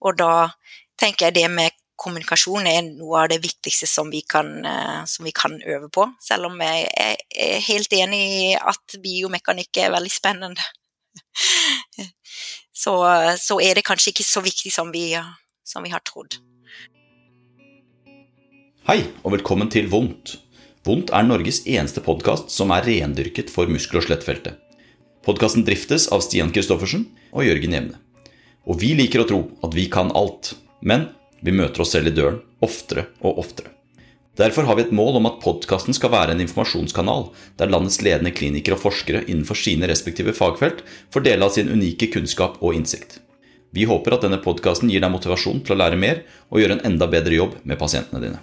Og da tenker jeg det med kommunikasjon er noe av det viktigste som vi kan, eh, som vi kan øve på. Selv om jeg er helt enig i at biomekanikk er veldig spennende. Så, så er det kanskje ikke så viktig som vi, som vi har trodd. Hei, og velkommen til Vondt. Vondt er Norges eneste podkast som er rendyrket for muskel- og skjelettfeltet. Podkasten driftes av Stian Christoffersen og Jørgen Jevne. Og vi liker å tro at vi kan alt, men vi møter oss selv i døren oftere og oftere. Derfor har vi et mål om at podkasten skal være en informasjonskanal der landets ledende klinikere og forskere innenfor sine respektive fagfelt får dele av sin unike kunnskap og innsikt. Vi håper at denne podkasten gir deg motivasjon til å lære mer og gjøre en enda bedre jobb med pasientene dine.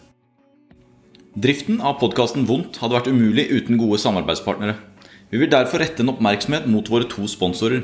Driften av podkasten Vondt hadde vært umulig uten gode samarbeidspartnere. Vi vil derfor rette en oppmerksomhet mot våre to sponsorer.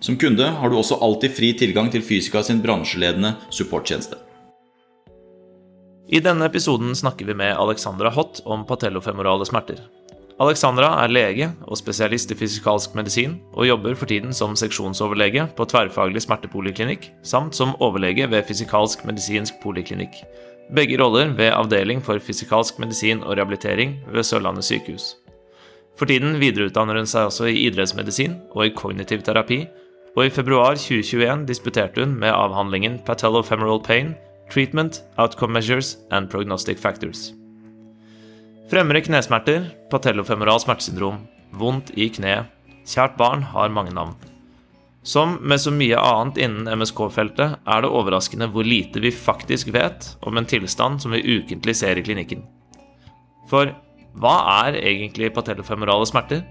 Som kunde har du også alltid fri tilgang til Fysika sin bransjeledende supporttjeneste. I denne episoden snakker vi med Alexandra Hott om patellofemorale smerter. Alexandra er lege og spesialist i fysikalsk medisin, og jobber for tiden som seksjonsoverlege på tverrfaglig smertepoliklinikk, samt som overlege ved fysikalsk medisinsk poliklinikk. Begge roller ved avdeling for fysikalsk medisin og rehabilitering ved Sørlandet sykehus. For tiden videreutdanner hun seg også i idrettsmedisin og i kognitiv terapi, og i februar 2021 disputerte hun med avhandlingen Patellofemoral Pain Treatment, Outcome Measures and Prognostic Factors. Fremre knesmerter, patellofemoral smertesyndrom, vondt i kneet, kjært barn har mange navn. Som med så mye annet innen MSK-feltet er det overraskende hvor lite vi faktisk vet om en tilstand som vi ukentlig ser i klinikken. For hva er egentlig patellofemorale smerter?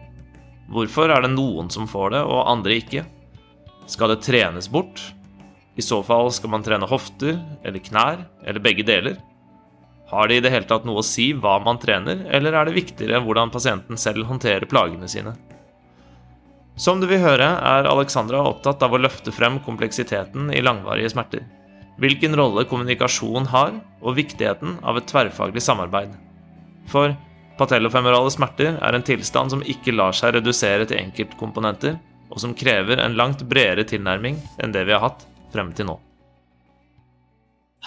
Hvorfor er det noen som får det, og andre ikke? Skal det trenes bort? I så fall skal man trene hofter eller knær eller begge deler? Har det i det hele tatt noe å si hva man trener, eller er det viktigere hvordan pasienten selv håndterer plagene sine? Som du vil høre, er Alexandra opptatt av å løfte frem kompleksiteten i langvarige smerter. Hvilken rolle kommunikasjon har, og viktigheten av et tverrfaglig samarbeid. For patellofemorale smerter er en tilstand som ikke lar seg redusere til enkeltkomponenter, og som krever en langt bredere tilnærming enn det vi har hatt frem til nå.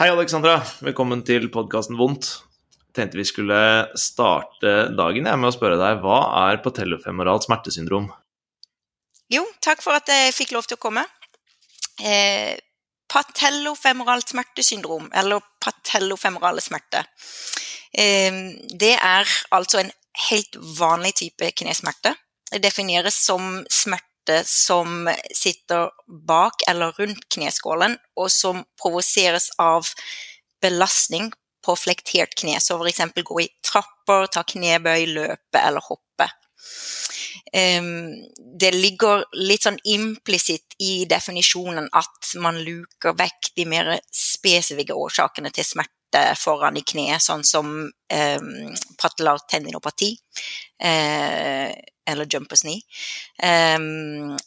Hei, Alexandra. Velkommen til podkasten Vondt. Tenkte vi skulle starte dagen med å spørre deg hva er patellofemoralt smertesyndrom? Jo, takk for at jeg fikk lov til å komme. Eh, patellofemoralt smertesyndrom, eller patellofemorale smerte, eh, det er altså en helt vanlig type knesmerte. Det defineres som smerte smerte som sitter bak eller rundt kneskålen, og som provoseres av belastning på flektert kne. Så f.eks. gå i trapper, ta knebøy, løpe eller hoppe. Det ligger litt sånn implisitt i definisjonen at man luker vekk de mer spesifikke årsakene til smerte foran i kneet, sånn som eh, patellar tendinopati. eh, eller jumpers knee. Eh,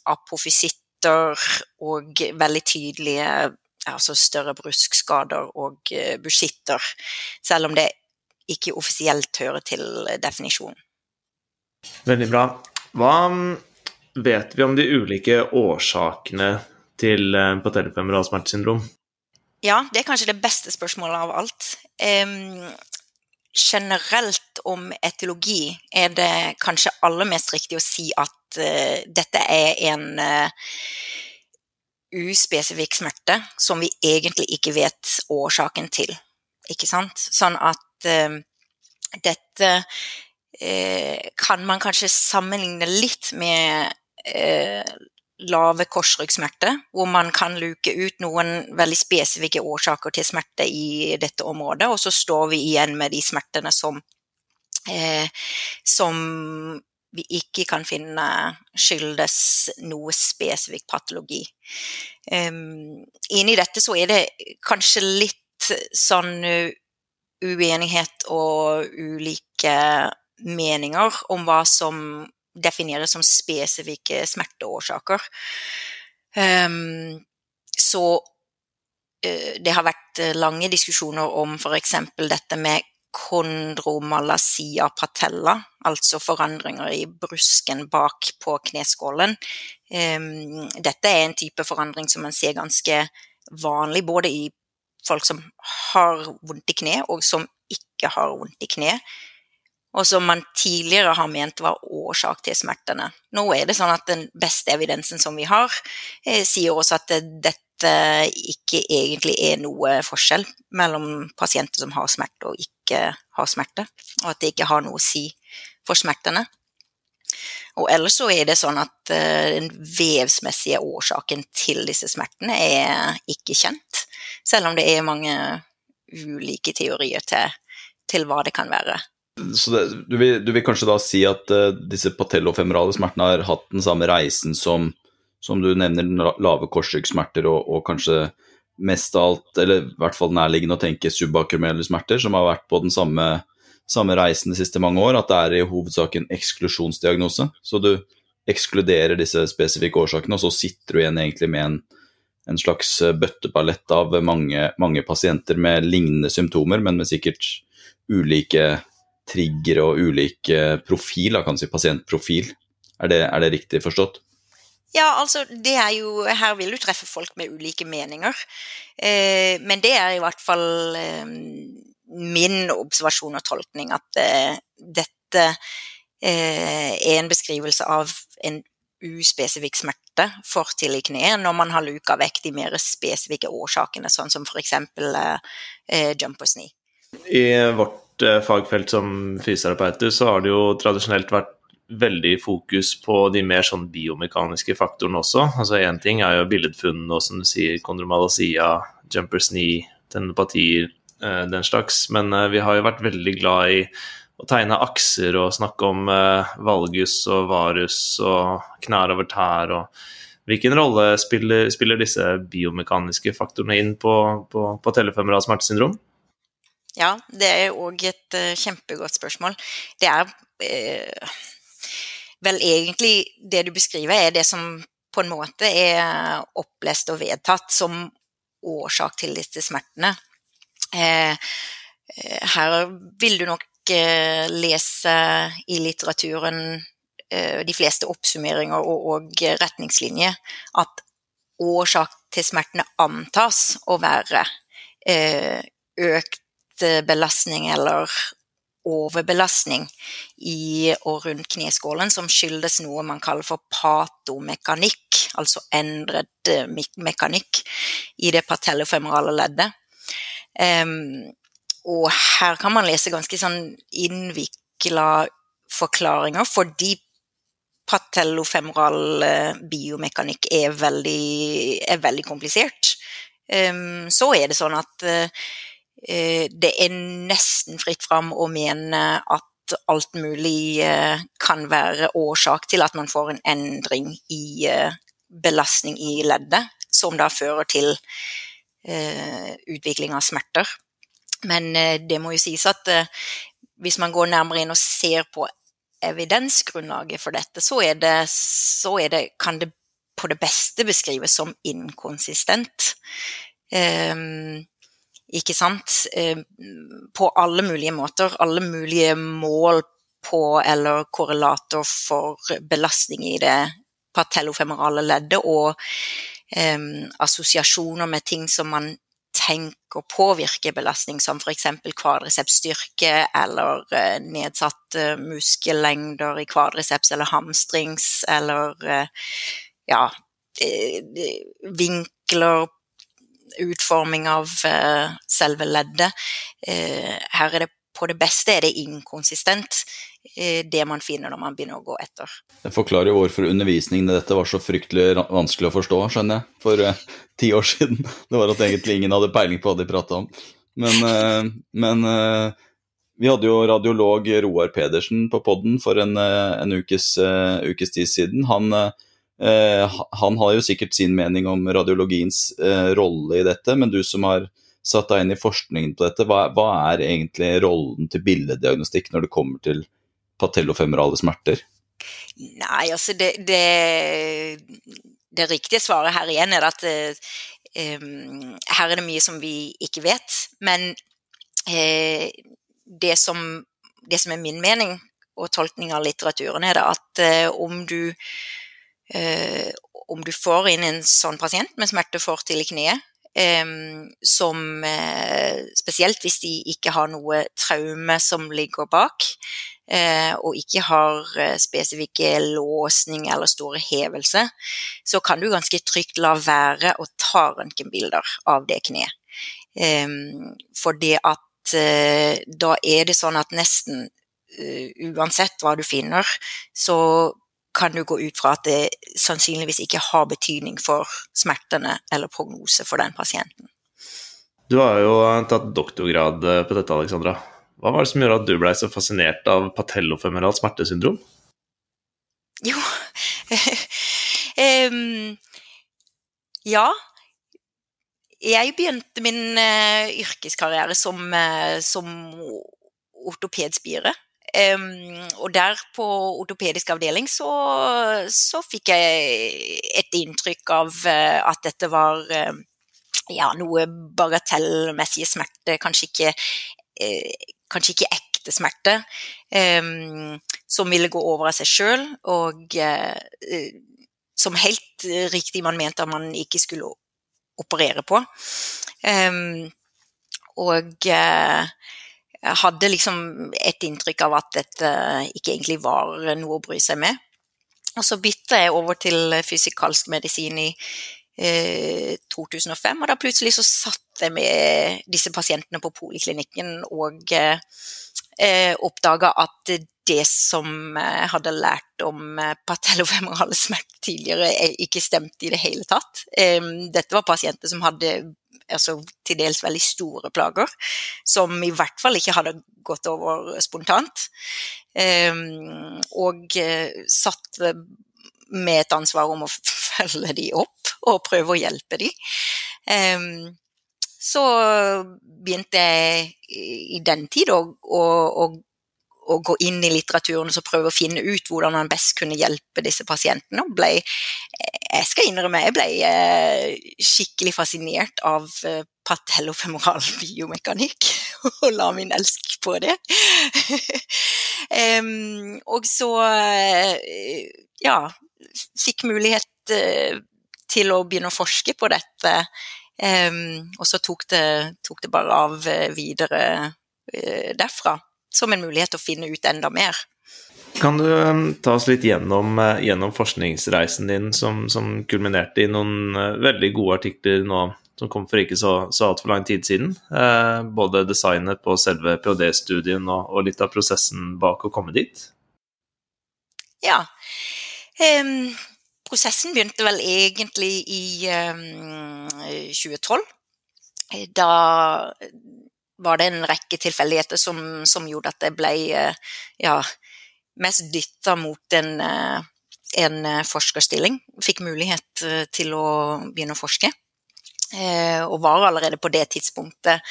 apofisitter og veldig tydelige altså større bruskskader og eh, busitter, selv om det ikke offisielt hører til definisjonen. Veldig bra. Hva mm, vet vi om de ulike årsakene til uh, smertesyndrom? Ja, det er kanskje det beste spørsmålet av alt. Um, generelt om etologi er det kanskje aller mest riktig å si at uh, dette er en uh, uspesifikk smerte som vi egentlig ikke vet årsaken til. Ikke sant? Sånn at uh, dette kan man kanskje sammenligne litt med lave korsryggsmerter, hvor man kan luke ut noen veldig spesifikke årsaker til smerte i dette området, og så står vi igjen med de smertene som, eh, som vi ikke kan finne skyldes noe spesifikk patologi. Um, inni dette så er det kanskje litt sånn uenighet og ulike meninger om hva som defineres som spesifikke smerteårsaker. Um, så uh, det har vært lange diskusjoner om f.eks. dette med kondromalasia patella, altså forandringer i brusken bak på kneskålen. Um, dette er en type forandring som man ser ganske vanlig både i folk som har vondt i kne, og som ikke har vondt i kne og som man tidligere har ment var årsak til smertene. Nå er det sånn at den beste evidensen som vi har, eh, sier også at dette ikke egentlig er noe forskjell mellom pasienter som har smerte og ikke har smerte, og at det ikke har noe å si for smertene. Og ellers så er det sånn at uh, den vevsmessige årsaken til disse smertene er ikke kjent, selv om det er mange ulike teorier til, til hva det kan være. Så det, du, vil, du, vil, kanskje da si at uh, disse patellofemorale smertene har hatt den samme reisen som, som du nevner, lave korsryggsmerter og, og, kanskje mest av alt, eller i hvert fall nærliggende å tenke subakrumelle smerter, som har vært på den samme, samme, reisen de siste mange år, at det er i hovedsak en eksklusjonsdiagnose. Så du ekskluderer disse spesifikke årsakene, og så sitter du igjen egentlig med en, en slags bøtteballett av mange, mange pasienter med lignende symptomer, men med sikkert ulike trigger og ulik profil, kan si pasientprofil. Er det, er det, riktig forstått? Ja, altså det er jo Her vil du treffe folk med ulike meninger. Eh, men det er i hvert fall eh, min observasjon og tolkning at eh, dette eh, er en beskrivelse av en uspesifikk smerte, for i kneet, når man har luka vekk de mer spesifikke årsakene, sånn som f.eks. Eh, jump jumpers knee. I vårt Eh, fagfelt som fysioterapeuter, så har det jo tradisjonelt vært veldig fokus på de mer sånn biomekaniske faktorene også. Altså Én ting er jo billedfunn og som du sier, kondromalasia, jumpers knee, tendopatier, eh, den slags. Men eh, vi har jo vært veldig glad i å tegne akser og snakke om valgus og varus og knær over tær. og Hvilken rolle spiller, spiller disse biomekaniske faktorene inn på, på, på telefemoral smertesyndrom? Ja, det er òg et uh, kjempegodt spørsmål. Det er uh, vel egentlig det du beskriver, er det som på en måte er opplest og vedtatt som årsak til disse smertene. Uh, her vil du nok lese i litteraturen de fleste oppsummeringer og, og retningslinjer at årsak til smertene antas å være økt belastning eller overbelastning i og rundt kneskålen som skyldes noe man kaller for patomekanikk, altså endret eh, mekanikk i det patellofemorale leddet. Um, og her kan man lese ganske sånn innvikla forklaringer, fordi patellofemoral biomekanikk er veldig, er veldig komplisert. Um, så er det sånn at uh, Eh, det er nesten fritt fram å mene at alt mulig eh, kan være årsak til at man får en endring i eh, belastning i leddet, som da fører til utvikling av smerter. Men det må jo sies at hvis man går nærmere inn og ser på evidensgrunnlaget for dette, så, det, så det, kan det på det beste beskrives som inkonsistent. Um, ikke sant? Eh, på alle mulige måter. Alle mulige mål på eller korrelator for belastning i det patellofemorale leddet, og um, assosiasjoner med ting som man tenker påvirker belastning, som f.eks. kvadresepsstyrke eller uh, nedsatt uh, muskellengder i kvadriceps eller hamstrings, eller uh, ja, vinkler utforming av uh, selve leddet. Uh, her er det på det beste er det inkonsistent, uh, det man finner når man begynner å gå etter. Det forklarer jo hvorfor undervisningen i dette var så fryktelig vanskelig å forstå, skjønner jeg, for ti år siden. Det var at egentlig ingen hadde peiling på hva de prata om. Men, men Vi hadde jo radiolog Roar Pedersen på podden for en, en ukes, uh, ukes, tid siden. Han, uh, han, har jo sikkert sin mening om radiologiens eh, rolle i dette, men du som har satt deg inn i forskningen på dette, hva, hva er egentlig rollen til billeddiagnostikk når det kommer til patellofemorale smerter? Nei, altså det, det, det, riktige svaret her igjen er at um, her er det mye som vi ikke vet. Men uh, det, som, det, som, er min mening og tolkning av litteraturen, er at uh, om du uh, om du får inn en sånn pasient med smertefortil i kneet, eh, som uh, Spesielt hvis de ikke har noe traume som ligger bak, uh, og ikke har uh, spesifikke låsning eller store hevelse, så kan du ganske trygt la være å ta røntgenbilder av det kneet. For det at da er det sånn at nesten uansett hva du finner, så kan du gå ut fra at det sannsynligvis ikke har betydning for smertene eller prognose for den pasienten. Du har jo tatt doktorgrad eh, på dette, Alexandra. Hva var det som gjorde at du blei så fascinert av patellofemeralt smertesyndrom? Jo um, Ja. Jeg begynte min uh, yrkeskarriere som, uh, som ortopedspire. Og der på ortopedisk avdeling så, så, fikk jeg et inntrykk av uh, at dette var uh, ja, noe bagatellmessige smerte, kanskje ikke, uh, kanskje ikke ekte smerte, um, som ville gå over av seg sjøl, og som helt riktig man mente at man ikke skulle operere på. Og jeg hadde liksom et inntrykk av at dette ikke egentlig var noe å bry seg med. Og så bytta jeg over til fysikalsk medisin i eh, 2005, og da plutselig så satt jeg med disse pasientene på poliklinikken og eh, oppdaga at det som jeg hadde lært om patellofemorale smerte tidligere, ikke stemte i det hele tatt. Dette var pasienter som hadde altså, til dels veldig store plager, som i hvert fall ikke hadde gått over spontant. Og uh, satt med et ansvar om å følge de opp og prøve å hjelpe de. Så begynte jeg i den tid å, å, å å gå inn i litteraturen og prøve å finne ut hvordan man best kunne hjelpe disse pasientene. Og ble, jeg skal innrømme, jeg ble eh, skikkelig fascinert av eh, patellofemoral biomekanikk, og la min elsk på det. og så, eh, ja, fikk mulighet til å begynne å forske på dette. Og så tok det, tok det, bare av videre derfra som en mulighet til å finne ut enda mer. Kan du um, ta oss litt gjennom, uh, gjennom forskningsreisen din, som, som, kulminerte i noen uh, veldig gode artikler nå som kom for ikke så, så altfor lang tid siden? Eh, både designet på selve ph.d.-studien og, og, litt av prosessen bak å komme dit? Ja. Um, prosessen begynte vel egentlig i um, 2012. Da var det en rekke tilfeldigheter som, som, gjorde at jeg ble eh, ja, mest dytta mot en, eh, en, eh, forskerstilling. Fikk mulighet til å begynne å forske, og var allerede på det tidspunktet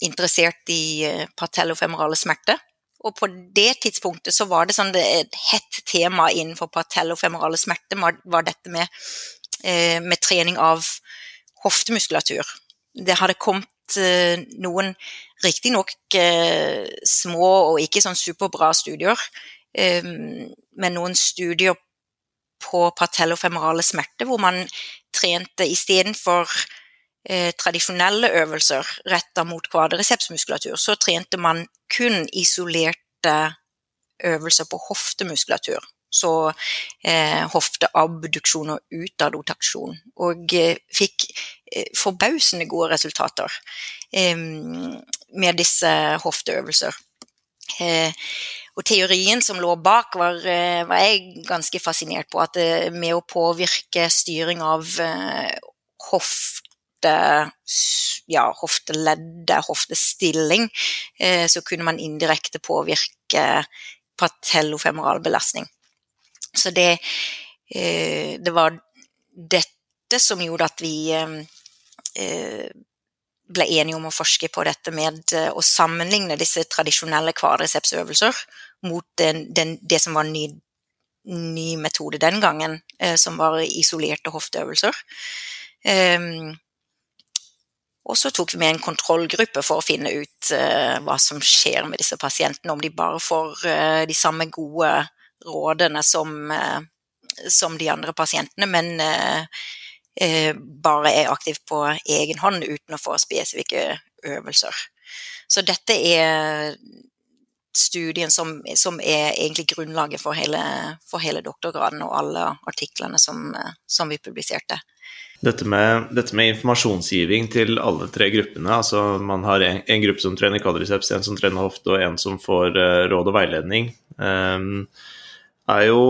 interessert i patellofemorale smerter. Og på det tidspunktet så var det sånn et hett tema innenfor patellofemorale smerter var dette med, med trening av hoftemuskulatur. Det hadde kommet Eh, noen riktignok eh, små og ikke sånn superbra studier, eh, men noen studier på patellofemorale smerte hvor man trente istedenfor eh, tradisjonelle øvelser retta mot kvadricepsmuskulatur, så trente man kun isolerte øvelser på hoftemuskulatur. Så eh, hofteabduksjon og utadotaksjon. Og eh, fikk forbausende gode resultater eh, med disse hofteøvelser. Eh, og teorien som lå bak, var, eh, var jeg ganske fascinert på. At med å påvirke styring av hofte ja, hofteleddet, hoftestilling, eh, så kunne man indirekte påvirke patellofemoral belastning. Så det, eh, det var dette som gjorde at vi eh, ble enige om å forske på dette med å sammenligne disse tradisjonelle kvadricepsøvelser mot den, den, det som var ny, ny metode den gangen, som var isolerte hofteøvelser. Um, og så tok vi med en kontrollgruppe for å finne ut uh, hva som skjer med disse pasientene, om de bare får uh, de samme gode rådene som, uh, som de andre pasientene, men bare er aktiv på egen hånd uten å få spesifikke øvelser. Så dette er studien som, som er egentlig grunnlaget for hele, for hele, doktorgraden og alle artiklene som, som vi publiserte. Dette med, dette med, informasjonsgiving til alle tre gruppene, altså man har en, en gruppe som trener kvadriceps, en som trener hofte og en som får uh, råd og veiledning, um, er jo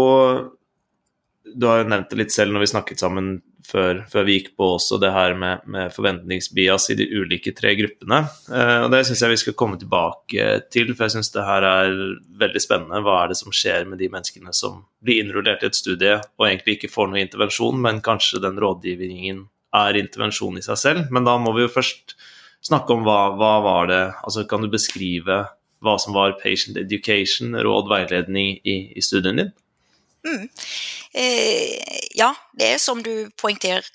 Du har jo nevnt det litt selv når vi snakket sammen før, før vi gikk på også, det her med, med forventningsbias i de ulike tre gruppene. Eh, og Det syns jeg vi skal komme tilbake til, for jeg syns det her er veldig spennende. Hva er det som skjer med de menneskene som blir innrullert i et studie og egentlig ikke får noe intervensjon, men kanskje den rådgivningen er intervensjon i seg selv. Men da må vi jo først snakke om hva, hva var det Altså kan du beskrive hva som var patient education, råd, veiledning i, i studien din? Mm. Eh, ja, det er som du poengterer,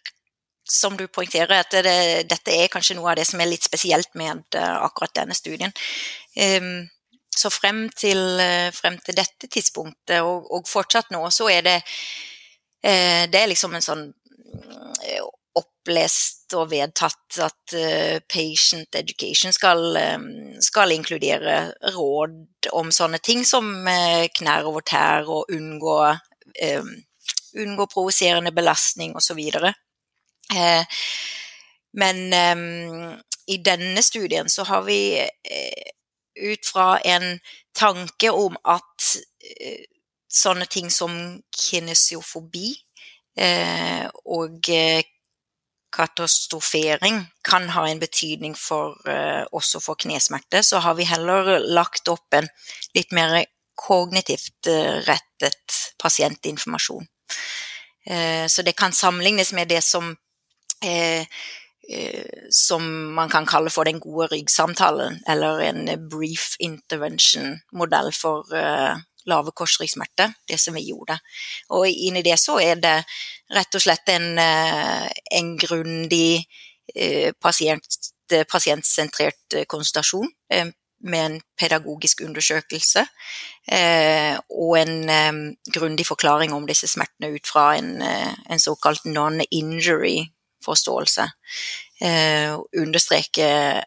som du poengterer at det, dette er kanskje noe av det som er litt spesielt med uh, akkurat denne studien. Um, så frem til, uh, frem til, dette tidspunktet, og, og, fortsatt nå, så er det Det er liksom en sånn opplest og vedtatt at patient education skal, skal, inkludere råd om sånne ting som knær over tær og unngå unngå provoserende belastning osv. Eh, men eh, i denne studien så har vi eh, ut fra en tanke om at eh, sånne ting som kinesiofobi eh, og eh, katastrofering kan ha en betydning for, også for knesmerte, så har vi heller lagt opp en litt mer kognitivt rettet pasientinformasjon. Eh, så det kan sammenlignes med det som eh, eh, som man kan kalle for den gode ryggsamtalen, eller en brief intervention-modell for lave korsryggsmerter, det som vi gjorde. Og inni det så er det rett og slett en, en grundig pasient, pasientsentrert konsultasjon med en pedagogisk undersøkelse eh, og en eh, grundig forklaring om disse smertene ut fra en, eh, en såkalt non-injury-forståelse. Eh, understreke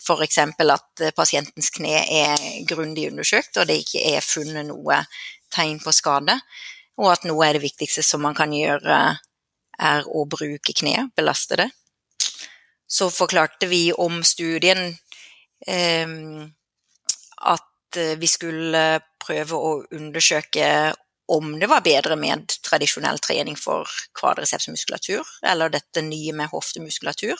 f.eks. at pasientens kne er grundig undersøkt, og det ikke er funnet noe tegn på skade, og at noe er det viktigste som man kan gjøre, er å bruke kneet, belaste det. Så forklarte vi om studien at eh, vi skulle prøve å undersøke om det var bedre med tradisjonell trening for kvadricepsmuskulatur, eller dette nye med hoftemuskulatur.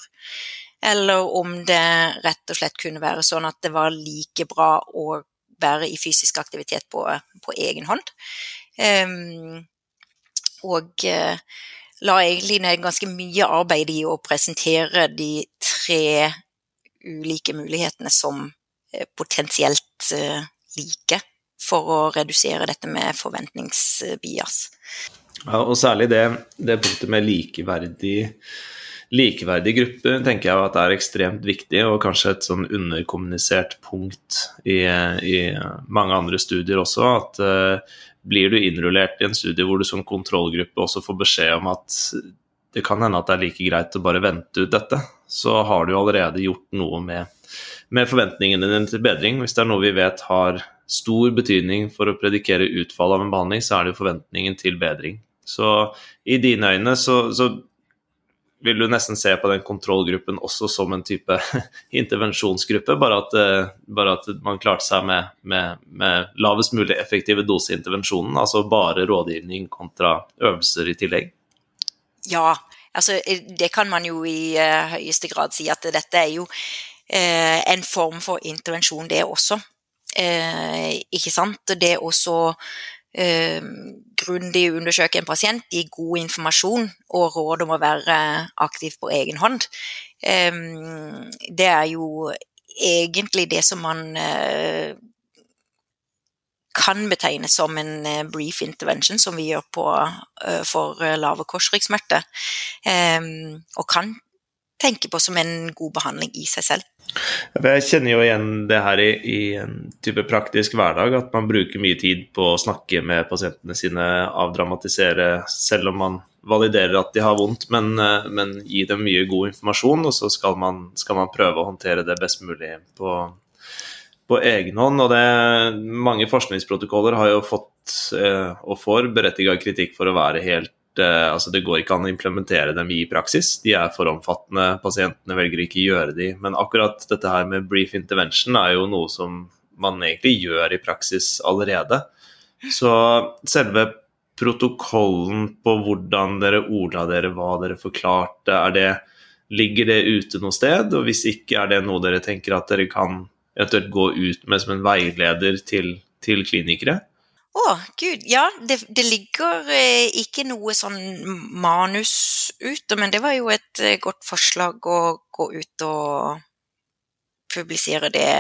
Eller om det rett og slett kunne være sånn at det var like bra å være i fysisk aktivitet på, på egen hånd. Um, og uh, la egentlig ned ganske mye arbeid i å presentere de tre ulike mulighetene som eh, potensielt eh, like for å redusere dette med forventningsbias. Ja, og særlig det, det punktet med likeverdig, likeverdig gruppe tenker jeg at er ekstremt viktig, og kanskje et sånn underkommunisert punkt i, i mange andre studier også. At uh, blir du innrullert i en studie hvor du som kontrollgruppe også får beskjed om at det kan hende at det er like greit å bare vente ut dette, så har du allerede gjort noe med, med forventningene dine til bedring. Hvis det er noe vi vet har stor betydning for å predikere utfall av en behandling, så er det jo forventningen til bedring. Så i dine øyne så, så vil du nesten se på den kontrollgruppen også som en type intervensjonsgruppe, bare at, eh, bare at man klarte seg med, med, med lavest mulig effektive doseintervensjonen, altså bare rådgivning kontra øvelser i tillegg? Ja, altså, det kan man jo i uh, høyeste grad si at dette er jo uh, en form for intervensjon, det også. Uh, ikke sant? Det også eh, grundig undersøke en pasient, gi god informasjon og råd om å være aktiv på egen hånd. Det er jo egentlig det som man kan betegnes som en eh, brief intervention, som vi gjør på, eh, for lave korsryggsmerter. og kan tenke på som en god behandling i seg selv. Jeg kjenner jo igjen det her i, i, en type praktisk hverdag, at man bruker mye tid på å snakke med pasientene sine, avdramatisere, selv om man validerer at de har vondt, men, eh, men gi dem mye god informasjon, og så skal man, skal man prøve å håndtere det best mulig på, på egen hånd. Og det, mange forskningsprotokoller har jo fått, eh, og får, berettiga kritikk for å være helt Eh, altså Det går ikke an å implementere dem i praksis. De er for omfattende. Pasientene velger ikke å gjøre de. Men akkurat dette her med brief intervention er jo noe som man egentlig gjør i praksis allerede. Så selve protokollen på hvordan dere ordla dere, hva dere forklarte, er det, ligger det ute noe sted? Og hvis ikke, er det noe dere tenker at dere kan eventuelt gå ut med som en veileder til, til klinikere? Å, oh, gud, ja. Det, det ligger eh, ikke noe sånn manus ute, men det var jo et eh, godt forslag å gå ut og publisere det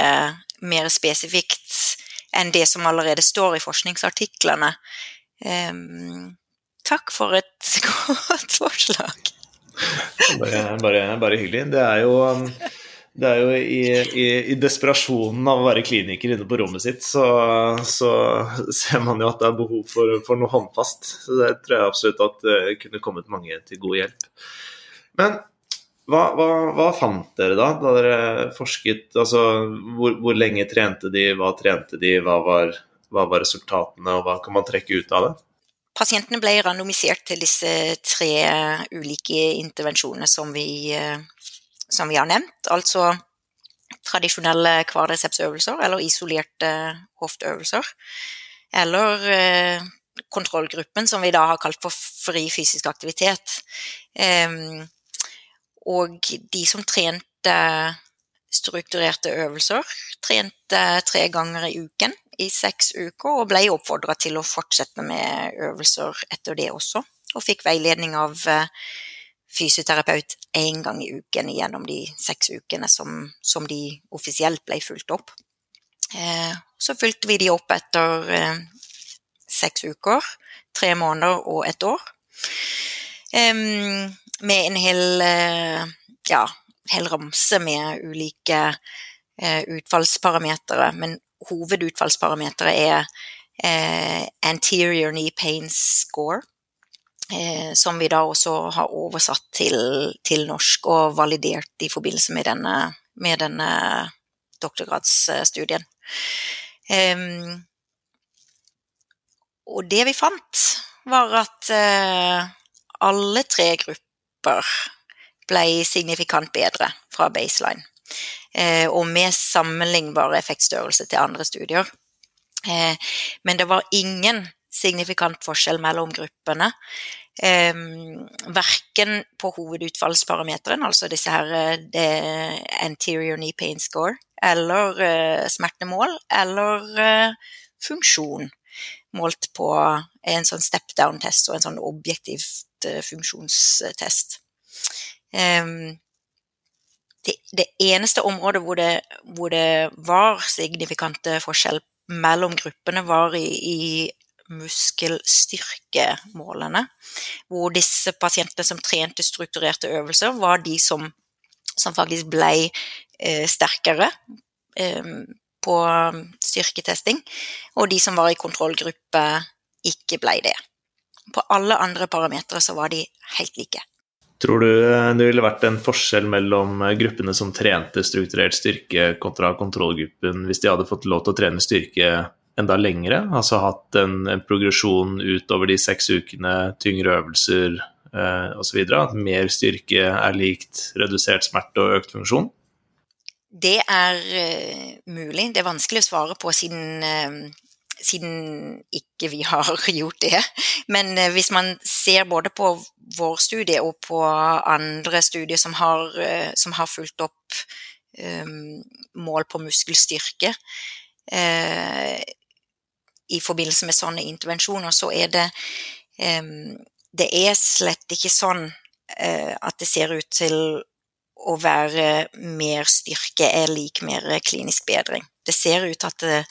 mer spesifikt enn det som allerede står i forskningsartiklene. Um, takk for et godt forslag. Bare, bare, bare hyggelig. Det er jo um det er jo i, i, i, desperasjonen av å være kliniker inne på rommet sitt, så, så ser man jo at det er behov for, for, noe håndfast. Så det tror jeg absolutt at det kunne kommet mange til god hjelp. Men hva, hva, hva fant dere da, da dere forsket? Altså, hvor, hvor, lenge trente de, hva trente de, hva var, hva var resultatene, og hva kan man trekke ut av det? Pasientene ble randomisert til disse tre ulike intervensjonene som vi eh, som vi har nevnt, altså tradisjonelle kvadricepsøvelser eller isolerte hofteøvelser. Eller eh, kontrollgruppen, som vi da har kalt for fri fysisk aktivitet. Eh, og de som trente strukturerte øvelser, trente tre ganger i uken i seks uker, og ble oppfordra til å fortsette med øvelser etter det også. Og fikk veiledning av eh, fysioterapeut én gang i uken gjennom de seks ukene som, som de offisielt ble fulgt opp. Eh, så fulgte vi de opp etter eh, seks uker, tre måneder og et år. Eh, med en hel, eh, ja, hel ramse med ulike eh, utfallsparametere, men hovedutfallsparameteret er eh, anterior knee pain score som vi da også har oversatt til, til, norsk og validert i forbindelse med denne, med denne doktorgradsstudien. Eh, og det vi fant, var at eh, alle tre grupper ble signifikant bedre fra baseline. Eh, og med sammenlignbar effektstørrelse til andre studier. Eh, men det var ingen signifikant forskjell mellom gruppene. Eh, verken på hovedutfallsparameteren, altså disse her eh, anterior knee pain score, eller eh, smertemål, eller eh, funksjon, målt på en sånn step down-test og en sånn objektivt eh, funksjonstest. Det, det, eneste området hvor det, hvor det var signifikante forskjell mellom gruppene, var i, i muskelstyrkemålene. Hvor disse pasientene som trente strukturerte øvelser, var de som, som faktisk ble eh, sterkere eh, på styrketesting. Og de som var i kontrollgruppe, ikke ble det. På alle andre parametere så var de helt like. Tror du eh, det ville vært en forskjell mellom eh, gruppene som trente strukturert styrke kontra kontrollgruppen, hvis de hadde fått lov til å trene styrke enda lengre, altså hatt en, en progresjon utover de seks ukene, tyngre øvelser eh, osv. At mer styrke er likt redusert smerte og økt funksjon? Det er uh, mulig. Det er vanskelig å svare på siden uh, siden ikke vi har gjort det. Men uh, hvis man ser både på vår studie og på andre studier som har, som har fulgt opp um, mål på muskelstyrke i forbindelse med sånne intervensjoner, så er det um, Det er slett ikke sånn uh, at det ser ut til å være mer styrke er lik mer klinisk bedring det ser ut at, eh,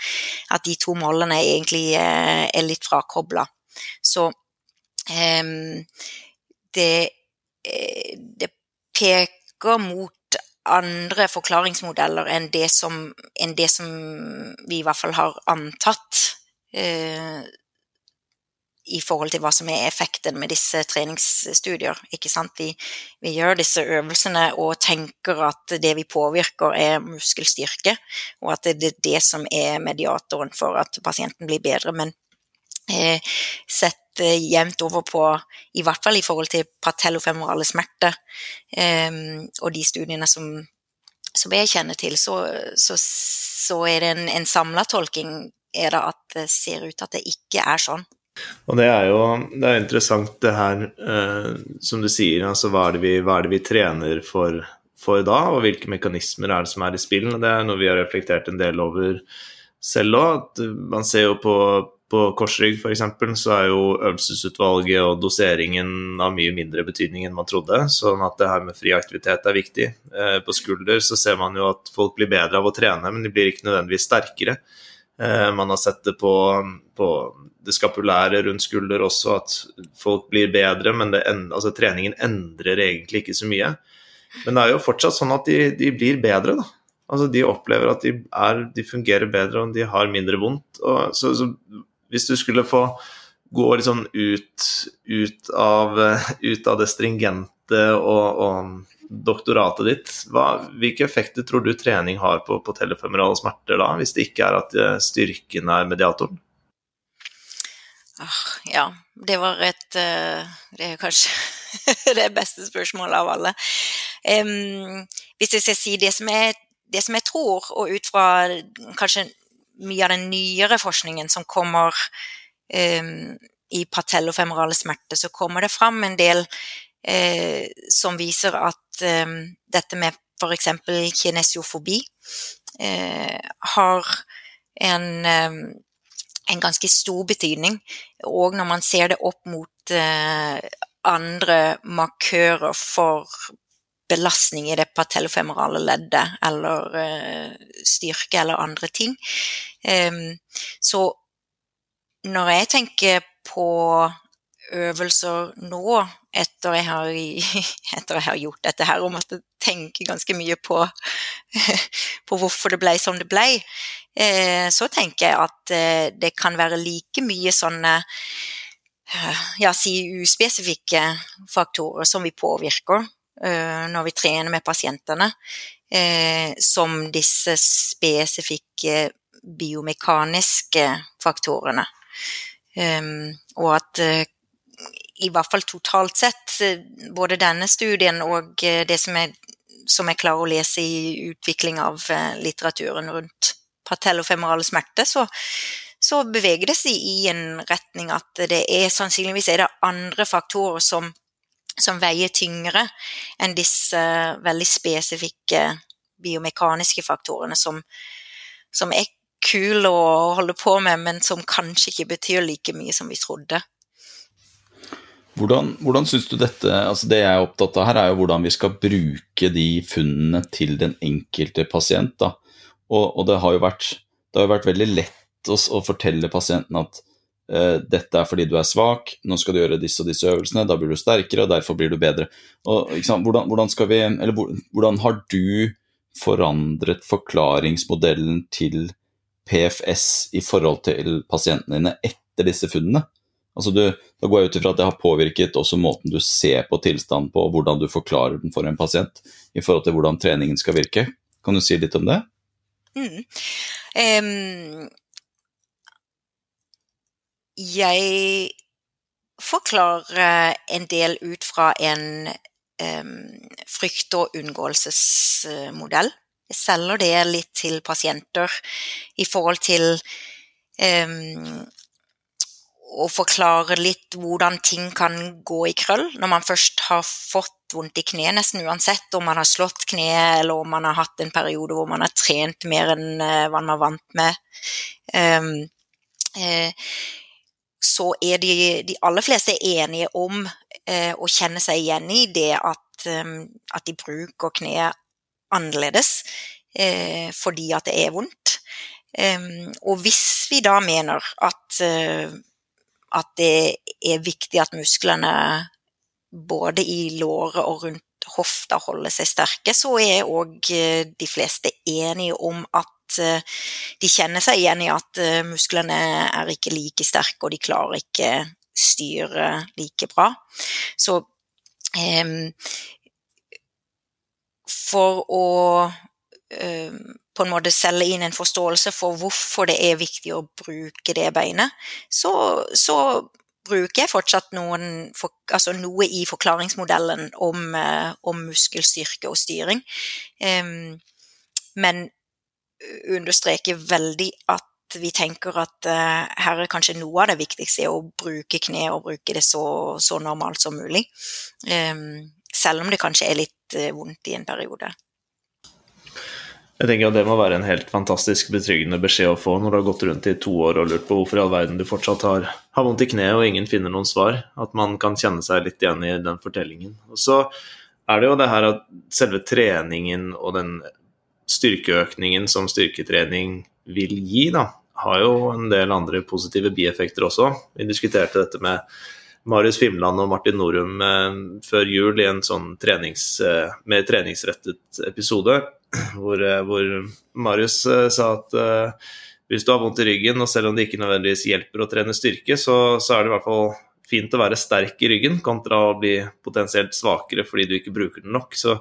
at de to målene egentlig eh, er litt frakobla. Så det, eh, det, peker mot andre forklaringsmodeller enn det som, enn det som vi i hvert fall har antatt. Uh, i forhold til hva som er effekten med disse treningsstudier. Ikke sant? Vi, vi, gjør disse øvelsene og tenker at det vi påvirker er muskelstyrke, og at det er det som er mediatoren for at pasienten blir bedre. Men eh, sett eh, jevnt over på, i hvert fall i forhold til patellofemorale smerter, eh, og de studiene som, som, jeg kjenner til, så, så, så er det en, en samla tolking er det at det ser ut at det ikke er sånn. Og det er jo det er interessant det her, eh, som du sier, altså hva er det vi, er det vi trener for, for, da, og hvilke mekanismer er det som er i spill? Det er noe vi har reflektert en del over selv òg. Man ser jo på, på korsrygg f.eks. så er jo øvelsesutvalget og doseringen av mye mindre betydning enn man trodde. Sånn at det her med fri aktivitet er viktig. Eh, på skulder så ser man jo at folk blir bedre av å trene, men de blir ikke nødvendigvis sterkere. Eh, man har sett det på, på, det skapulære rundt skulder også, at folk blir bedre, men en, altså, treningen endrer egentlig ikke så mye. Men det er jo fortsatt sånn at de, de blir bedre, da. Altså, de opplever at de, er, de fungerer bedre og de har mindre vondt. Og, så, så, hvis du skulle få gå sånn ut, ut, av, ut av det stringente og, og doktoratet ditt, hva, hvilke effekter tror du trening har på, på telefemerale smerter da, hvis det ikke er at eh, styrken er mediatoren? Ah, ja, det var et eh, Det er kanskje det beste spørsmålet av alle. Um, hvis jeg skal si det som, jeg, det som jeg tror, og ut fra kanskje mye av den nyere forskningen som kommer um, i patellofemerale smerte, så kommer det fram en del eh, som viser at eh, dette med f.eks. kinesiofobi eh, har en, eh, en, ganske stor betydning. Og når man ser det opp mot eh, andre markører for belastning i det patellofemorale leddet, eller eh, styrke eller andre ting. så når jeg tenker på øvelser nå, etter jeg har, etter jeg har gjort dette her, og måtte tenke ganske mye på, på hvorfor det ble som det ble, eh, så tenker jeg at eh, det kan være like mye sånne eh, ja, si uspesifikke faktorer som vi påvirker når vi trener med pasientene, som disse spesifikke biomekaniske faktorene. og at i hvert fall totalt sett, eh, både denne studien og eh, det som jeg, som jeg klarer å lese i utvikling av eh, litteraturen rundt patellofemorale smerte, så, så beveger det seg i en retning at det er sannsynligvis er det andre faktorer som, som veier tyngre enn disse veldig spesifikke biomekaniske faktorene som, som er kule å holde på med, men som kanskje ikke betyr like mye som vi trodde. Hvordan, hvordan syns du dette altså Det jeg er opptatt av her, er jo hvordan vi skal bruke de funnene til den enkelte pasient. Da. Og, og det, har jo vært, det har vært veldig lett å, å fortelle pasienten at eh, dette er fordi du er svak, nå skal du gjøre disse og disse øvelsene, da blir du sterkere, og derfor blir du bedre. Og, hvordan, hvordan, vi, eller, hvordan har du forandret forklaringsmodellen til PFS i forhold til pasientene dine etter disse funnene? Altså du, da går jeg ut ifra at det har påvirket også måten du ser på tilstanden på, og hvordan du forklarer den for en pasient i forhold til hvordan treningen skal virke. Kan du si litt om det? Mm. Um, jeg forklarer en del ut fra en um, frykt- og unngåelsesmodell. Jeg selger det litt til pasienter i forhold til Um, og forklare litt hvordan ting kan gå i krøll når man først har fått vondt i kneet, nesten uansett om man har slått kneet eller om man har hatt en periode hvor man har trent mer enn uh, hva man var vant med. Um, uh, så er de, de, aller fleste enige om uh, å kjenne seg igjen i det at, um, at de bruker kneet annerledes fordi at det er vondt. Um, og hvis vi da mener at at det er viktig at musklene både i låret og rundt hofta holder seg sterke, så er òg eh, de fleste enige om at eh, de kjenner seg igjen i at eh, musklene er ikke like sterke, og de klarer ikke styre like bra. Så um, for å um, på en måte selge inn en forståelse for hvorfor det er viktig å bruke det beinet, så, så bruker jeg fortsatt noen, for, altså noe i forklaringsmodellen om, eh, om muskelstyrke og styring. Um, men understreker veldig at vi tenker at uh, her er kanskje noe av det viktigste å bruke kne og bruke det så, så normalt som mulig. Um, selv om det kanskje er litt uh, vondt i en periode. Jeg tenker at Det må være en helt fantastisk betryggende beskjed å få når du har gått rundt i to år og lurt på hvorfor i all verden du fortsatt har, har vondt i kneet og ingen finner noen svar. At man kan kjenne seg litt igjen i den fortellingen. Og så er det jo det her at selve treningen og den styrkeøkningen som styrketrening vil gi, da, har jo en del andre positive bieffekter også. Vi diskuterte dette med Marius Fimland og Martin Norum eh, før jul i en sånn trenings, eh, mer treningsrettet episode hvor, eh, hvor Marius eh, sa at uh, hvis du har vondt i ryggen, og selv om det ikke nødvendigvis hjelper å trene styrke, så, så, er det i hvert fall fint å være sterk i ryggen kontra å bli potensielt svakere fordi du ikke bruker den nok. Så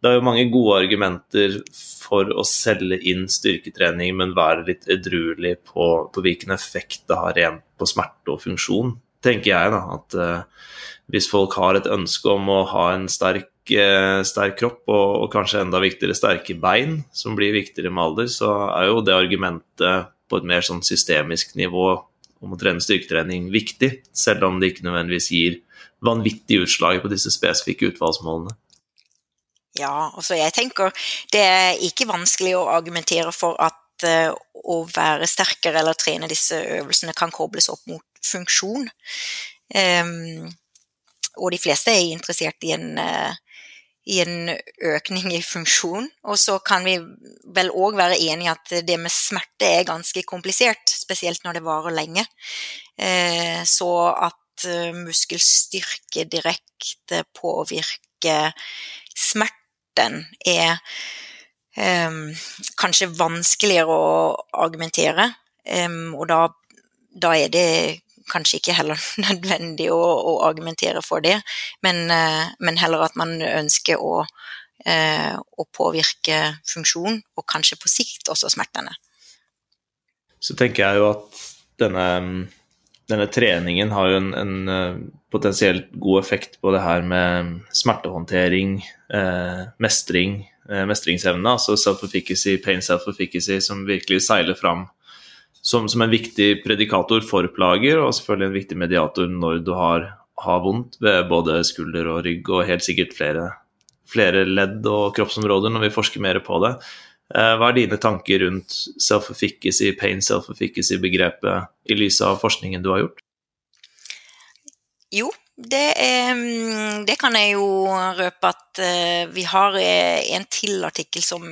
det er jo mange gode argumenter for å selge inn styrketrening, men være litt edruelig på, på hvilken effekt det har rent på smerte og funksjon, tenker jeg. da, at uh, Hvis folk har et ønske om å ha en sterk sterk, sterk kropp og, og, kanskje enda viktigere sterke bein, som blir viktigere med alder, så er jo det argumentet på et mer sånn systemisk nivå om å trene styrketrening viktig, selv om det ikke nødvendigvis gir vanvittig utslag på disse spesifikke utvalgsmålene. Ja, altså jeg tenker det er ikke vanskelig å argumentere for at uh, å være sterkere eller trene disse øvelsene kan kobles opp mot funksjon. Um, og de fleste er interessert i en uh, i en økning i funksjon. Og så kan vi vel òg være enige i at det med smerte er ganske komplisert, spesielt når det varer lenge. Eh, så at eh, muskelstyrke direkte påvirker smerten, er um, kanskje vanskeligere å argumentere. Um, og da, da er det kanskje ikke heller nødvendig å, å argumentere for det, men, eh, men, heller at man ønsker å, eh, å, påvirke funksjon, og kanskje på sikt også smertene. Så tenker jeg jo at denne, denne treningen har jo en, en, eh, potensielt god effekt på det her med smertehåndtering, eh, mestring, mestringsevne, altså self-efficacy, pain self-efficacy, som virkelig seiler fram som, som, en viktig predikator for plager, og selvfølgelig en viktig mediator når du har, har vondt ved både skulder og rygg, og helt sikkert flere, flere ledd og kroppsområder når vi forsker mer på det. Eh, hva er dine tanker rundt self-efficacy, pain self-efficacy-begrepet i lys av forskningen du har gjort? Jo, det, er, mm, det, kan jeg jo røpe at uh, vi har eh, en til artikkel som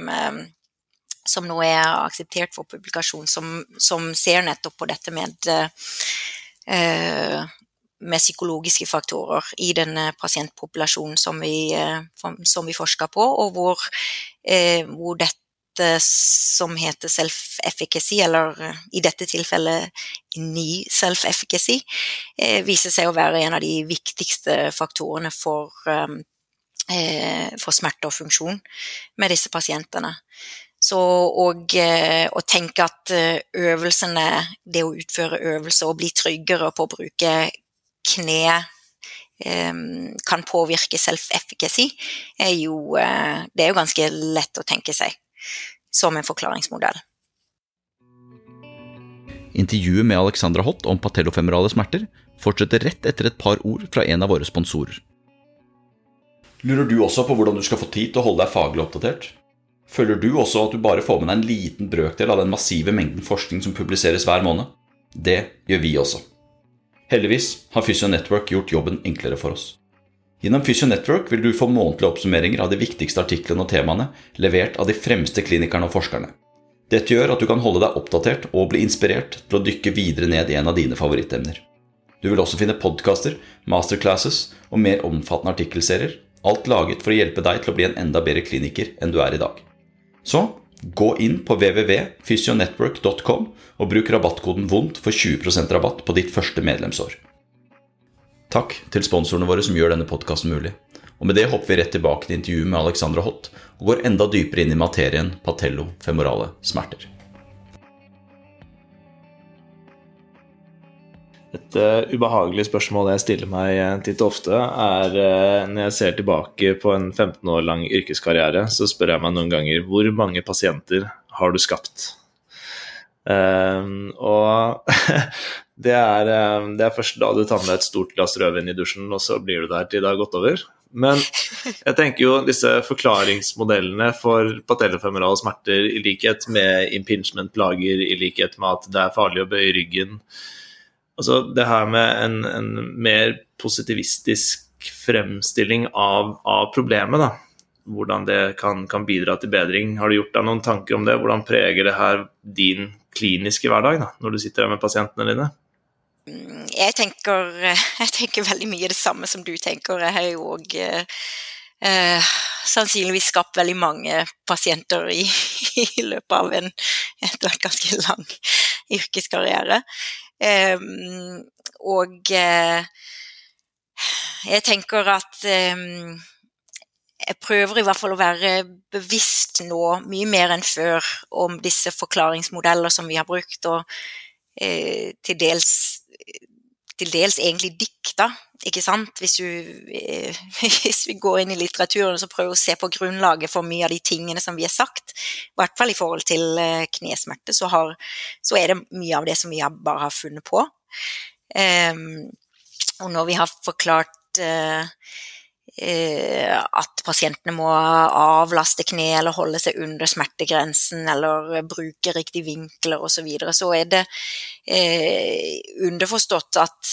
som nå er akseptert for publikasjon, som, som ser nettopp på dette med, uh, med psykologiske faktorer i denne pasientpopulasjonen som vi, uh, som vi forsker på, og hvor, uh, hvor dette som heter self-efficacy, eller i dette tilfellet ny self-efficacy, viser seg å være en av de viktigste faktorene for, for smerte og funksjon med disse pasientene. Så og eh, å tenke at eh, øvelsene, det å utføre øvelser og bli tryggere på å bruke kne eh, kan påvirke self-efficacy, er jo Det er jo ganske lett å tenke seg som en forklaringsmodell. Intervjuet med Alexandra Hott om patellofemorale smerter fortsetter rett etter et par ord fra en av våre sponsorer. Lurer du også på hvordan du skal få tid til å holde deg faglig oppdatert? Føler du også at du bare får med deg en liten brøkdel av den massive mengden forskning som publiseres hver måned? Det gjør vi også. Heldigvis har Physio Network gjort jobben enklere for oss. Gjennom Physio Network vil du få månedlige oppsummeringer av de viktigste artiklene og temaene levert av de fremste klinikerne og forskerne. Dette gjør at du kan holde deg oppdatert og bli inspirert til å dykke videre ned i en av dine favorittemner. Du vil også finne podkaster, masterclasses og mer omfattende artikkelserier, alt laget for å hjelpe deg til å bli en enda bedre kliniker enn du er i dag. Så gå inn på www.fysionetwork.com og bruk rabattkoden VONDT for 20% rabatt på ditt første medlemsår. Takk til sponsorene våre som gjør denne podkasten mulig. Og med det hopper vi rett tilbake til intervjuet med Alexandra Hott og går enda dypere inn i materien patello-femorale smerter. Et uh, ubehagelig spørsmål jeg stiller meg uh, titt og ofte, er uh, når jeg ser tilbake på en 15 år lang yrkeskarriere, så spør jeg meg noen ganger hvor mange pasienter har du skapt? og det er, det er, først da du tar med et stort glass rødvin i dusjen, og så blir du der til det har gått over. Men jeg tenker jo disse forklaringsmodellene for patellofemerale smerter, i likhet med impingement-plager, i likhet med at det er farlig å bøye ryggen Altså det her med en, en mer positivistisk fremstilling av, av problemet, da. Hvordan det kan, kan, bidra til bedring. Har du gjort deg noen tanker om det? Hvordan preger det her din kliniske hverdag da, når du sitter her med pasientene dine? jeg tenker, jeg tenker, veldig mye det samme som du tenker. Jeg har jo òg eh, sannsynligvis skapt veldig mange pasienter i, i løpet av en etter ganske lang yrkeskarriere. Eh, og eh, jeg tenker at eh, jeg prøver i hvert fall å være bevisst nå, mye mer enn før, om disse forklaringsmodeller som vi har brukt, og eh, til dels til dels egentlig dikta, ikke sant. Hvis, du, eh, hvis, vi går inn i litteraturen og prøver å se på grunnlaget for mye av de tingene som vi har sagt, i hvert fall i forhold til eh, knesmerte, så, så er det mye av det som vi bare har funnet på. Um, og når vi har forklart uh, at pasientene må avlaste kne eller holde seg under smertegrensen eller bruke riktig vinkler osv., så, videre, så er det eh, underforstått at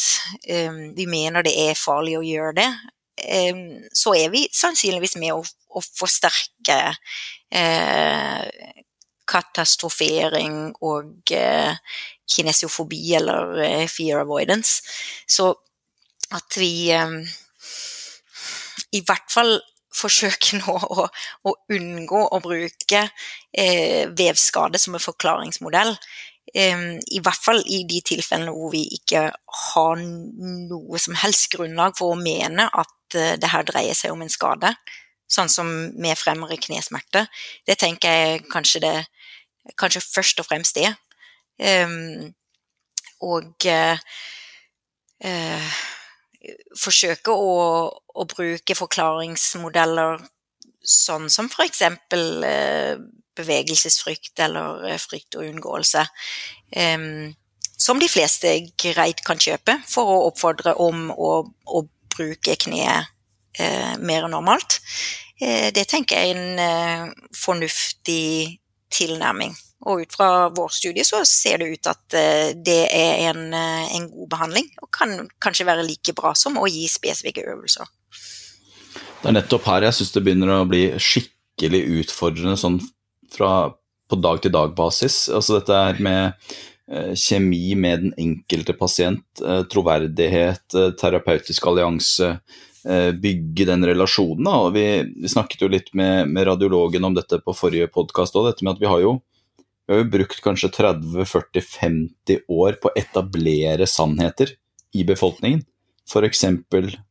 eh, vi mener det er farlig å gjøre det. Eh, så er vi sannsynligvis med å, å forsterke eh, katastrofering og eh, kinesiofobi eller fear avoidance. Så at vi i hvert fall forsøke nå å, å, unngå å bruke eh, vevskade som en forklaringsmodell. Eh, I hvert fall i de tilfellene hvor vi ikke har noe som helst grunnlag for å mene at eh, det her dreier seg om en skade, sånn som med fremre knesmerte. Det tenker jeg kanskje det kanskje først og fremst det. Og uh, uh, forsøke å, å, bruke forklaringsmodeller sånn som f.eks. Eh, bevegelsesfrykt eller eh, frykt og unngåelse. Eh, som de fleste greit kan kjøpe for å oppfordre om å, å bruke kneet eh, mer normalt. Eh, det tenker jeg er en eh, fornuftig tilnærming. Og ut fra vår studie så ser det ut at eh, det er en, eh, en god behandling, og kan kanskje være like bra som å gi spesifikke øvelser. Det er nettopp her jeg syns det begynner å bli skikkelig utfordrende sånn fra på dag-til-dag-basis. Altså dette er med eh, kjemi med den enkelte pasient, troverdighet, terapeutisk allianse, bygge den relasjonen. Da. Vi, vi, snakket jo litt med, med radiologen om dette på forrige podkast òg, dette med at vi har jo vi har jo brukt kanskje 30-40-50 år på å etablere sannheter i befolkningen. F.eks.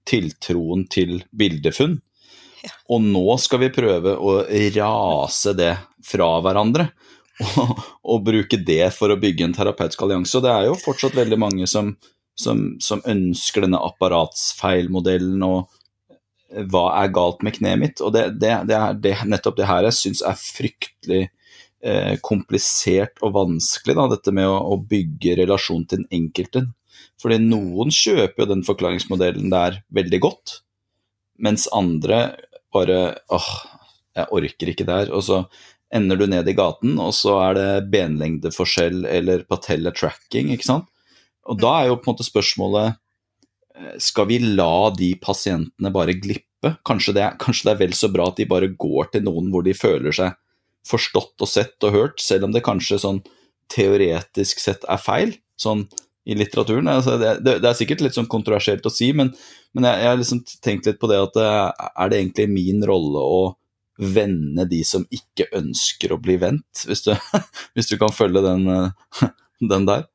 tiltroen til bildefunn. Og nå skal vi prøve å rase det fra hverandre. Og, og, bruke det for å bygge en terapeutisk allianse. Og det er jo fortsatt veldig mange som, som, som ønsker denne apparatsfeilmodellen og hva er galt med kneet mitt? Og det, det, det er det, nettopp det her jeg syns er fryktelig eh, komplisert og vanskelig, da, dette med å, å, bygge relasjon til den enkelte. Fordi noen kjøper jo den forklaringsmodellen der veldig godt, mens andre bare åh, jeg orker ikke der. Og så ender du ned i gaten, og så er det benlengdeforskjell eller patelletracking, ikke sant. Og da er jo på en måte spørsmålet eh, skal vi la de pasientene bare glippe? Kanskje det, kanskje det er vel så bra at de bare går til noen hvor de føler seg forstått og sett og hørt, selv om det kanskje sånn teoretisk sett er feil, sånn i litteraturen. Altså det, det, det, er sikkert litt sånn kontroversielt å si, men, men jeg, har liksom tenkt litt på det at eh, er det egentlig min rolle å vende de som ikke ønsker å bli vendt, hvis du, hvis du kan følge den, eh, den der?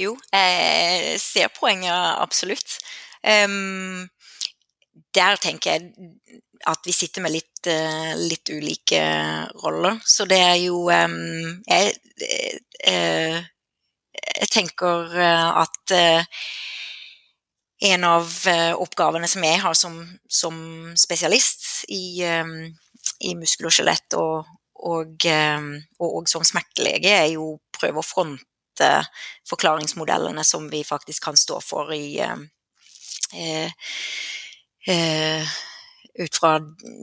Jo, jeg ser poenget absolutt. Um, der tenker jeg at vi sitter med litt, uh, litt ulike roller. Så det er jo jeg, uh, jeg, tenker at uh, en av oppgavene som jeg har som, som spesialist i, i muskel og skjelett og, og, og, og, som smertelege, er jo å prøve å fronte forklaringsmodellene som vi faktisk kan stå for i eh, eh, ut fra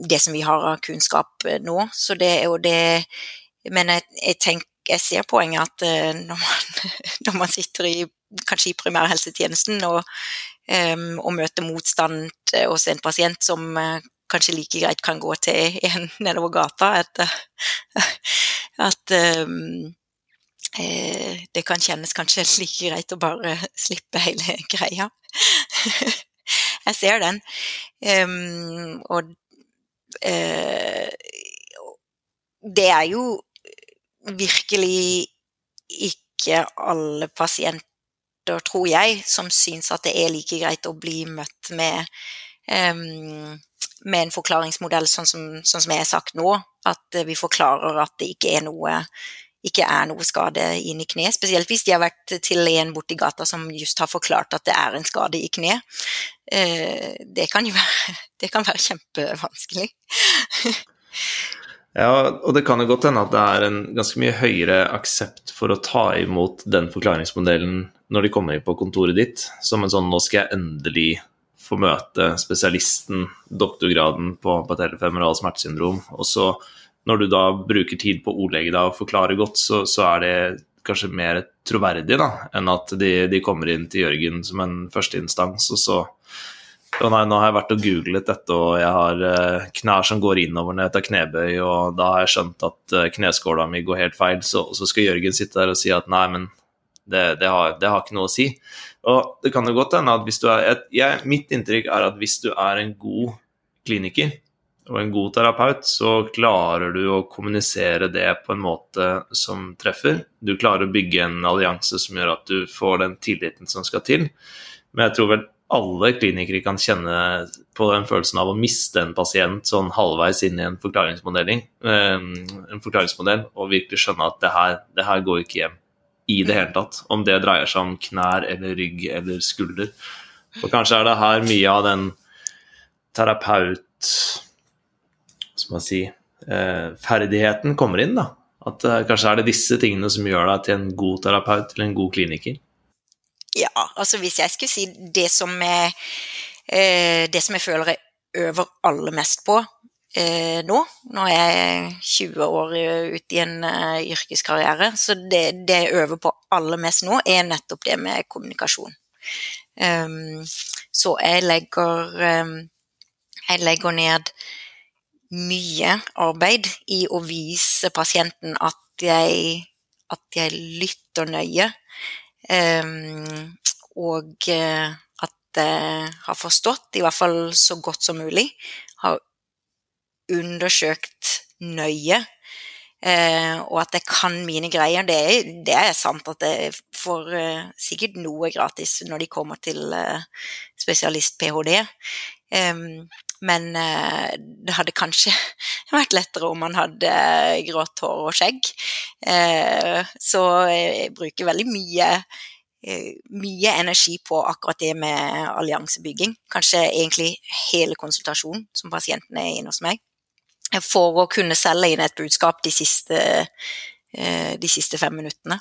det som vi har av kunnskap eh, nå. Så det er jo det Men jeg, jeg, tenker, jeg ser poenget at eh, når man, når man sitter i kanskje i primærhelsetjenesten og, um, og møter motstand hos en pasient som kanskje like greit kan gå til en nedover gata, at, at um, eh, det kan kjennes kanskje like greit å bare slippe hele greia. Jeg ser den. Um, og uh, det er jo virkelig ikke alle pasienter, tror jeg, som syns at det er like greit å bli møtt med, um, med en forklaringsmodell sånn som, sånn som jeg har sagt nå. At vi forklarer at det ikke er noe ikke er noe skade inn i kne. Spesielt hvis de har vært til en borti gata som just har forklart at det er en skade i kne. Eh, det kan jo være, det kan være kjempevanskelig. ja, og det kan jo godt hende at det er en ganske mye høyere aksept for å ta imot den forklaringsmodellen når de kommer inn på kontoret ditt, som en sånn 'nå skal jeg endelig få møte spesialisten, doktorgraden på patellefemoral smertesyndrom', og så når du da bruker tid på å ordlegge deg og forklare godt, så, så, er det kanskje mer troverdig da, enn at de, de kommer inn til Jørgen som en førsteinstans, og så å nei, nå har jeg vært og googlet dette, og jeg har uh, knær som går innover jeg tar knebøy, og da har jeg skjønt at uh, kneskåla mi går helt feil, så, så, skal Jørgen sitte der og si at nei, men det, det, har, det har, ikke noe å si. Og det kan jo godt hende at hvis du er jeg, Mitt inntrykk er at hvis du er en god kliniker, og en god terapeut, så klarer du å kommunisere det på en måte som treffer. Du klarer å bygge en allianse som gjør at du får den tilliten som skal til. Men jeg tror vel alle klinikere kan kjenne på den følelsen av å miste en pasient sånn halvveis inn i en eh, en forklaringsmodell og virkelig skjønne at det her, det her går ikke hjem i det hele tatt. Om det dreier seg om knær eller rygg eller skulder. For kanskje er det her mye av den terapeut skal man si, eh, ferdigheten kommer inn. da. At eh, kanskje er det disse tingene som gjør deg til en god terapeut eller en god kliniker. Ja, altså hvis jeg skulle si det som jeg, eh, det som jeg føler jeg øver aller mest på nå, når jeg er 20 år ute i en yrkeskarriere, så det, det, jeg øver på aller mest nå, er nettopp det med kommunikasjon. Um, så jeg legger, um, jeg legger ned mye arbeid i å vise pasienten at jeg, at jeg lytter nøye, um, og eh, at jeg har forstått, i hvert fall så godt som mulig, har undersøkt nøye. Uh, og at jeg kan mine greier. Det er, det er sant at jeg får uh, sikkert noe gratis når de kommer til uh, spesialist-ph.d. Um, men eh, det hadde kanskje vært lettere om man hadde grått hår og skjegg. Eh, så jeg bruker veldig mye, eh, mye energi på akkurat det med alliansebygging. Kanskje egentlig hele konsultasjonen som pasienten er inne hos meg. for å kunne selge inn et budskap de siste, eh, de siste fem minuttene.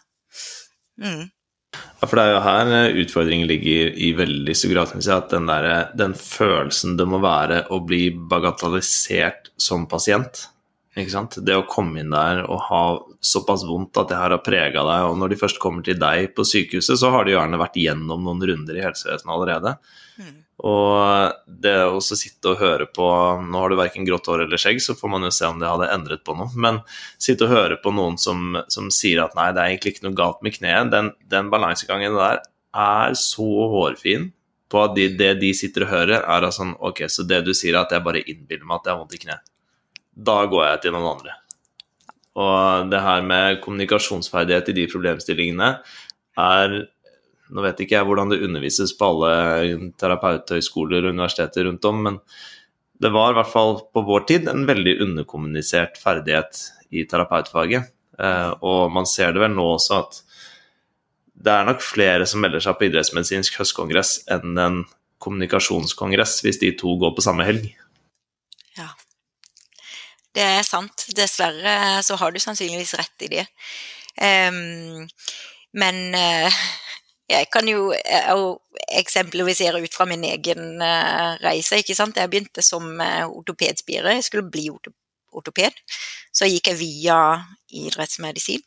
Mm. Ja, for det er jo her eh, utfordringen ligger i veldig stor grad. At den, der, den følelsen det må være å bli bagatellisert som pasient. Ikke sant? Det å komme inn der og ha såpass vondt at det her har prega deg, og når de først kommer til deg på sykehuset, så har de gjerne vært gjennom noen runder i helsevesenet allerede. Mm. Og det å sitte og høre på Nå har du verken grått hår eller skjegg, så får man jo se om det hadde endret på noe. Men sitte og høre på noen som, som sier at nei, det er egentlig ikke noe galt med kneet, den, den balansegangen der er så hårfin på at de, det de sitter og hører, er altså sånn Ok, så det du sier, er at jeg bare innbiller meg at jeg har vondt i kneet. Da går jeg til noen andre. Og det her med kommunikasjonsferdighet i de problemstillingene er nå vet ikke jeg hvordan det undervises på alle terapeuthøyskoler og universiteter rundt om, men det var i hvert fall på vår tid en veldig underkommunisert ferdighet i terapeutfaget. Eh, og man ser det vel nå også at det er nok flere som melder seg på idrettsmedisinsk høstkongress enn en kommunikasjonskongress, hvis de to går på samme helg. Ja, det er sant. Dessverre så har du sannsynligvis rett i det. Um, men uh, jeg kan jo eksemplifisere ut fra min egen uh, reise. ikke sant? Jeg begynte som uh, ortopedspire, jeg skulle bli ortoped. Så gikk jeg via idrettsmedisin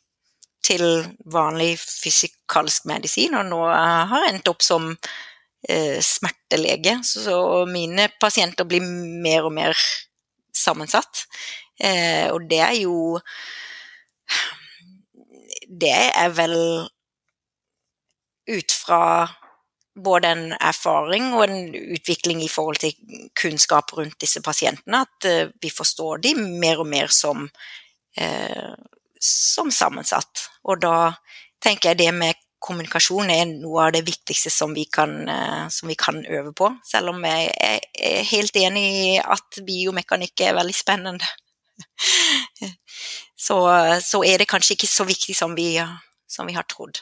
til vanlig fysikalsk medisin, og nå har jeg endt opp som smertelege. Så, mine pasienter blir mer og mer sammensatt. og det er jo Det er vel ut fra både en erfaring og en utvikling i forhold til kunnskap rundt disse pasientene, at uh, vi forstår de mer og mer som, eh, som sammensatt. Og da tenker jeg det med kommunikasjon er noe av det viktigste som vi kan, eh, som vi kan øve på. Selv om jeg er helt enig i at biomekanikk er veldig spennende. så, så, er det kanskje ikke så viktig som vi, som vi har trodd.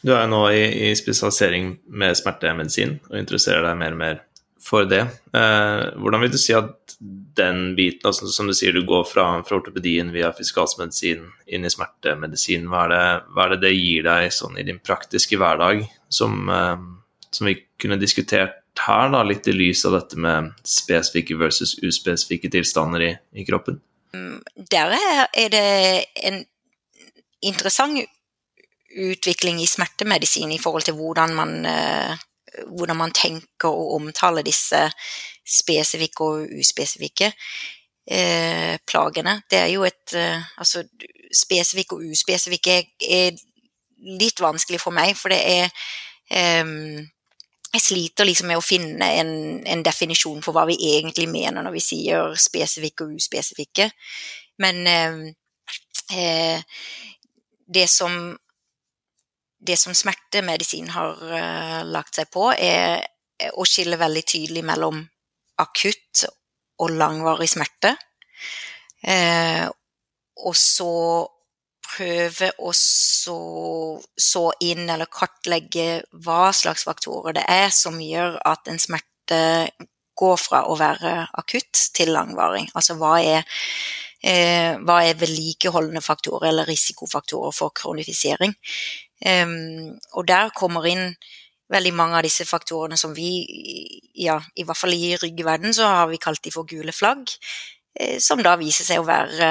Du er nå i, i spesialisering med smertemedisin og interesserer deg mer og mer for det. Eh, hvordan vil du si at den biten, altså som du sier, du går fra, fra ortopedien via fiskalsmedisin inn i smertemedisin, hva er, det, hva er, det, det gir deg sånn i din praktiske hverdag, som, eh, som vi kunne diskutert her, da, litt i lys av dette med spesifikke versus uspesifikke tilstander i, i kroppen? Mm, der er det en interessant utvikling i smertemedisin i forhold til hvordan man, eh, hvordan man tenker og omtaler disse spesifikke og uspesifikke eh, plagene. Det er jo et eh, Altså, spesifikke og uspesifikke er, litt vanskelig for meg, for det er eh, jeg sliter liksom med å finne en, en, definisjon for hva vi egentlig mener når vi sier spesifikke og uspesifikke. Men eh, eh, det som det som smertemedisin har uh, lagt seg på, er å skille veldig tydelig mellom akutt og langvarig smerte. Uh, og så prøve å så, så, inn eller kartlegge hva slags faktorer det er som gjør at en smerte går fra å være akutt til langvarig. Altså hva er, eh, hva er vedlikeholdende faktorer eller risikofaktorer for kronifisering. Eh, og der kommer inn veldig mange av disse faktorene som vi, ja, i hvert fall i ryggverden, så har vi kalt de for gule flagg, eh, som da viser seg å være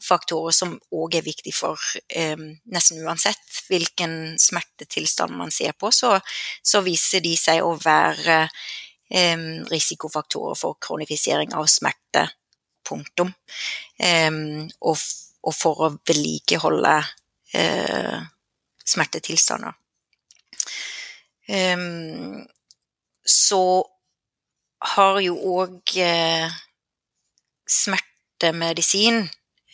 faktorer som òg er viktig for eh, nesten uansett hvilken smertetilstand man ser på, så, så viser de seg å være eh, risikofaktorer for kronifisering av smerte. Punktum. Og, og, for å vedlikeholde eh, smertetilstander. Så har jo òg eh, smertemedisin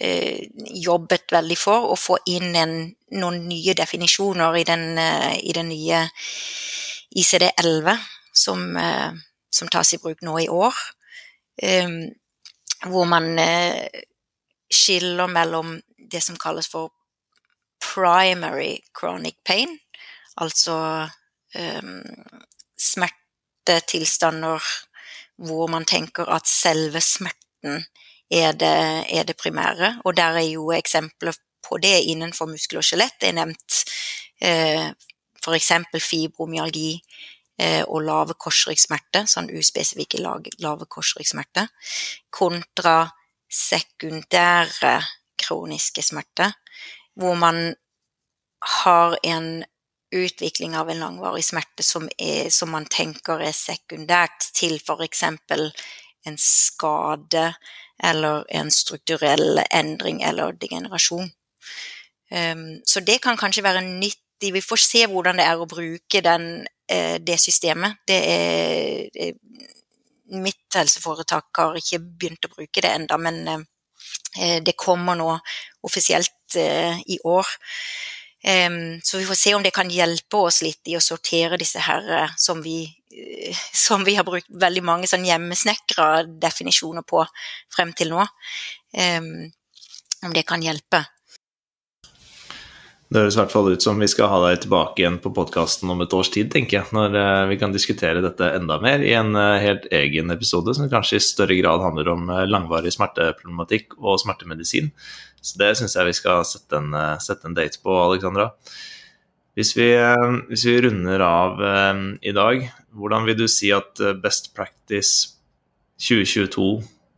eh, jobbet veldig for å få inn en, noen nye definisjoner i den, i den nye ICD-11 som, som, tas i bruk nå i år. Hvor man eh, skiller mellom det som kalles for primary chronic pain, altså um, smertetilstander hvor man tenker at selve smerten er det, er det primære. Og der er jo eksempler på det innenfor muskel og skjelett. Det er nevnt eh, f.eks. fibromyalgi og lave korsryggsmerter, sånn uspesifikke lave korsryggsmerter, kontra sekundære kroniske smerter, hvor man har en utvikling av en langvarig smerte som, er, som man tenker er sekundært til f.eks. en skade eller en strukturell endring eller degenerasjon. Um, så det kan kanskje være nyttig. Vi får se hvordan det er å bruke den, det systemet. Det er, det, mitt helseforetak har ikke begynt å bruke det enda, men uh, det kommer nå offisielt i år. Så vi får se om det kan hjelpe oss litt i å sortere disse her som vi, som vi har brukt veldig mange sånn hjemmesnekra definisjoner på frem til nå. Om det kan hjelpe. Det høres i hvert fall ut som vi skal ha deg tilbake igjen på podkasten om et års tid, tenker jeg, når eh, vi kan diskutere dette enda mer i en eh, helt egen episode som kanskje i større grad handler om eh, langvarig smerteproblematikk og smertemedisin. Så det syns jeg vi skal sette en, sette en, date på, Alexandra. Hvis vi, hvis vi runder av i dag, hvordan vil du si at best practice 2022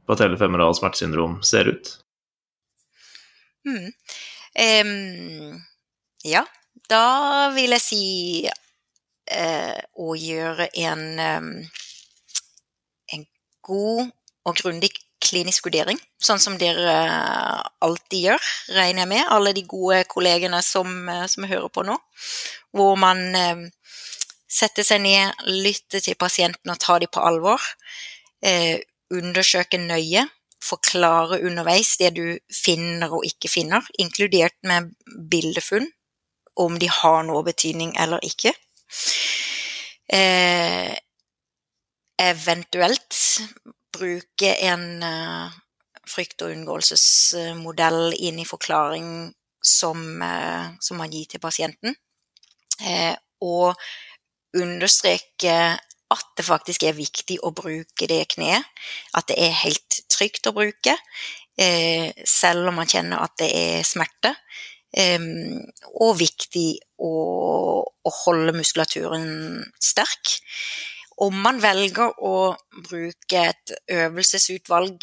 på telefemoral smertesyndrom ser ut? Mm. Um ja, da vil jeg si eh, å gjøre en, eh, en god og grundig klinisk vurdering, sånn som dere alltid gjør, regner jeg med, alle de gode kollegene som, eh, som hører på nå. Hvor man eh, setter seg ned, lytter til pasienten og tar dem på alvor. Eh, undersøker nøye, forklare underveis det du finner og ikke finner, inkludert med bildefunn om de har noe betydning eller ikke. Eh, eventuelt bruke en eh, frykt- og unngåelsesmodell inn i forklaring som, eh, som man gir til pasienten. Eh, og understreke at det faktisk er viktig å bruke det kneet. At det er helt trygt å bruke, eh, selv om man kjenner at det er smerte. Og viktig å, å, holde muskulaturen sterk. Om man velger å bruke et øvelsesutvalg,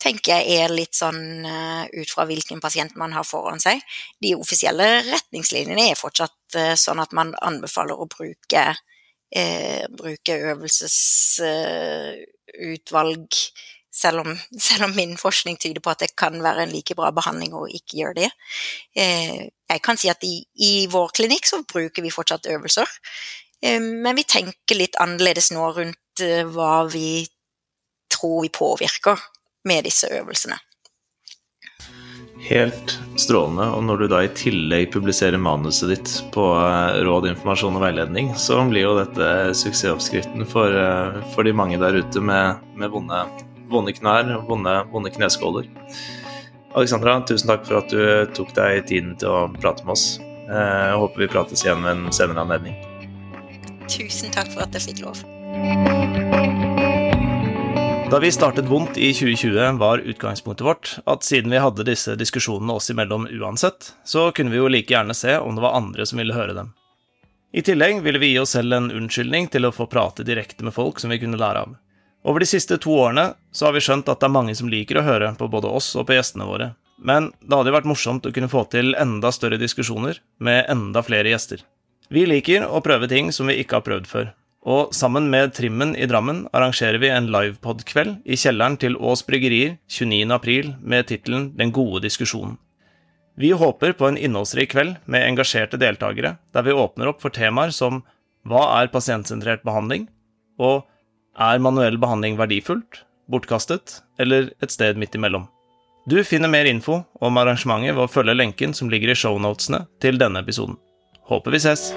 tenker jeg er litt sånn uh, ut fra hvilken pasient man har foran seg. De offisielle retningslinjene er fortsatt uh, sånn at man anbefaler å bruke, eh, bruke øvelsesutvalg selv om, selv om, min forskning tyder på at det kan være en like bra behandling å ikke gjøre det. Eh, jeg kan si at i, i vår klinikk så bruker vi fortsatt øvelser, eh, men vi tenker litt annerledes nå rundt eh, hva vi tror vi påvirker med disse øvelsene. Helt strålende. Og når du da i tillegg publiserer manuset ditt på råd, informasjon og veiledning, så blir jo dette suksessoppskriften for, for de mange der ute med, med vonde vonde knær og vonde, vonde kneskåler. Alexandra, tusen takk for at du tok deg tiden til å prate med oss. Eh, jeg håper vi prates igjen ved en senere anledning. Tusen takk for at jeg fikk lov. Da vi startet Vondt i 2020, var utgangspunktet vårt at siden vi hadde disse diskusjonene oss imellom uansett, så kunne vi jo like gjerne se om det var andre som ville høre dem. I tillegg ville vi gi oss selv en unnskyldning til å få prate direkte med folk som vi kunne lære av. Over de siste to årene så har vi skjønt at det er mange som liker å høre på både oss og på gjestene våre, men det hadde jo vært morsomt å kunne få til enda større diskusjoner med enda flere gjester. Vi liker å prøve ting som vi ikke har prøvd før, og sammen med Trimmen i Drammen arrangerer vi en livepod-kveld i kjelleren til Ås Bryggerier 29.4 med tittelen Den gode diskusjonen. Vi håper på en innholdsrik kveld med engasjerte deltakere, der vi åpner opp for temaer som hva er pasientsentrert behandling, og er manuell behandling verdifullt, bortkastet eller et sted midt imellom? Du finner mer info om arrangementet ved å følge lenken som ligger i shownotene til denne episoden. Håper vi ses!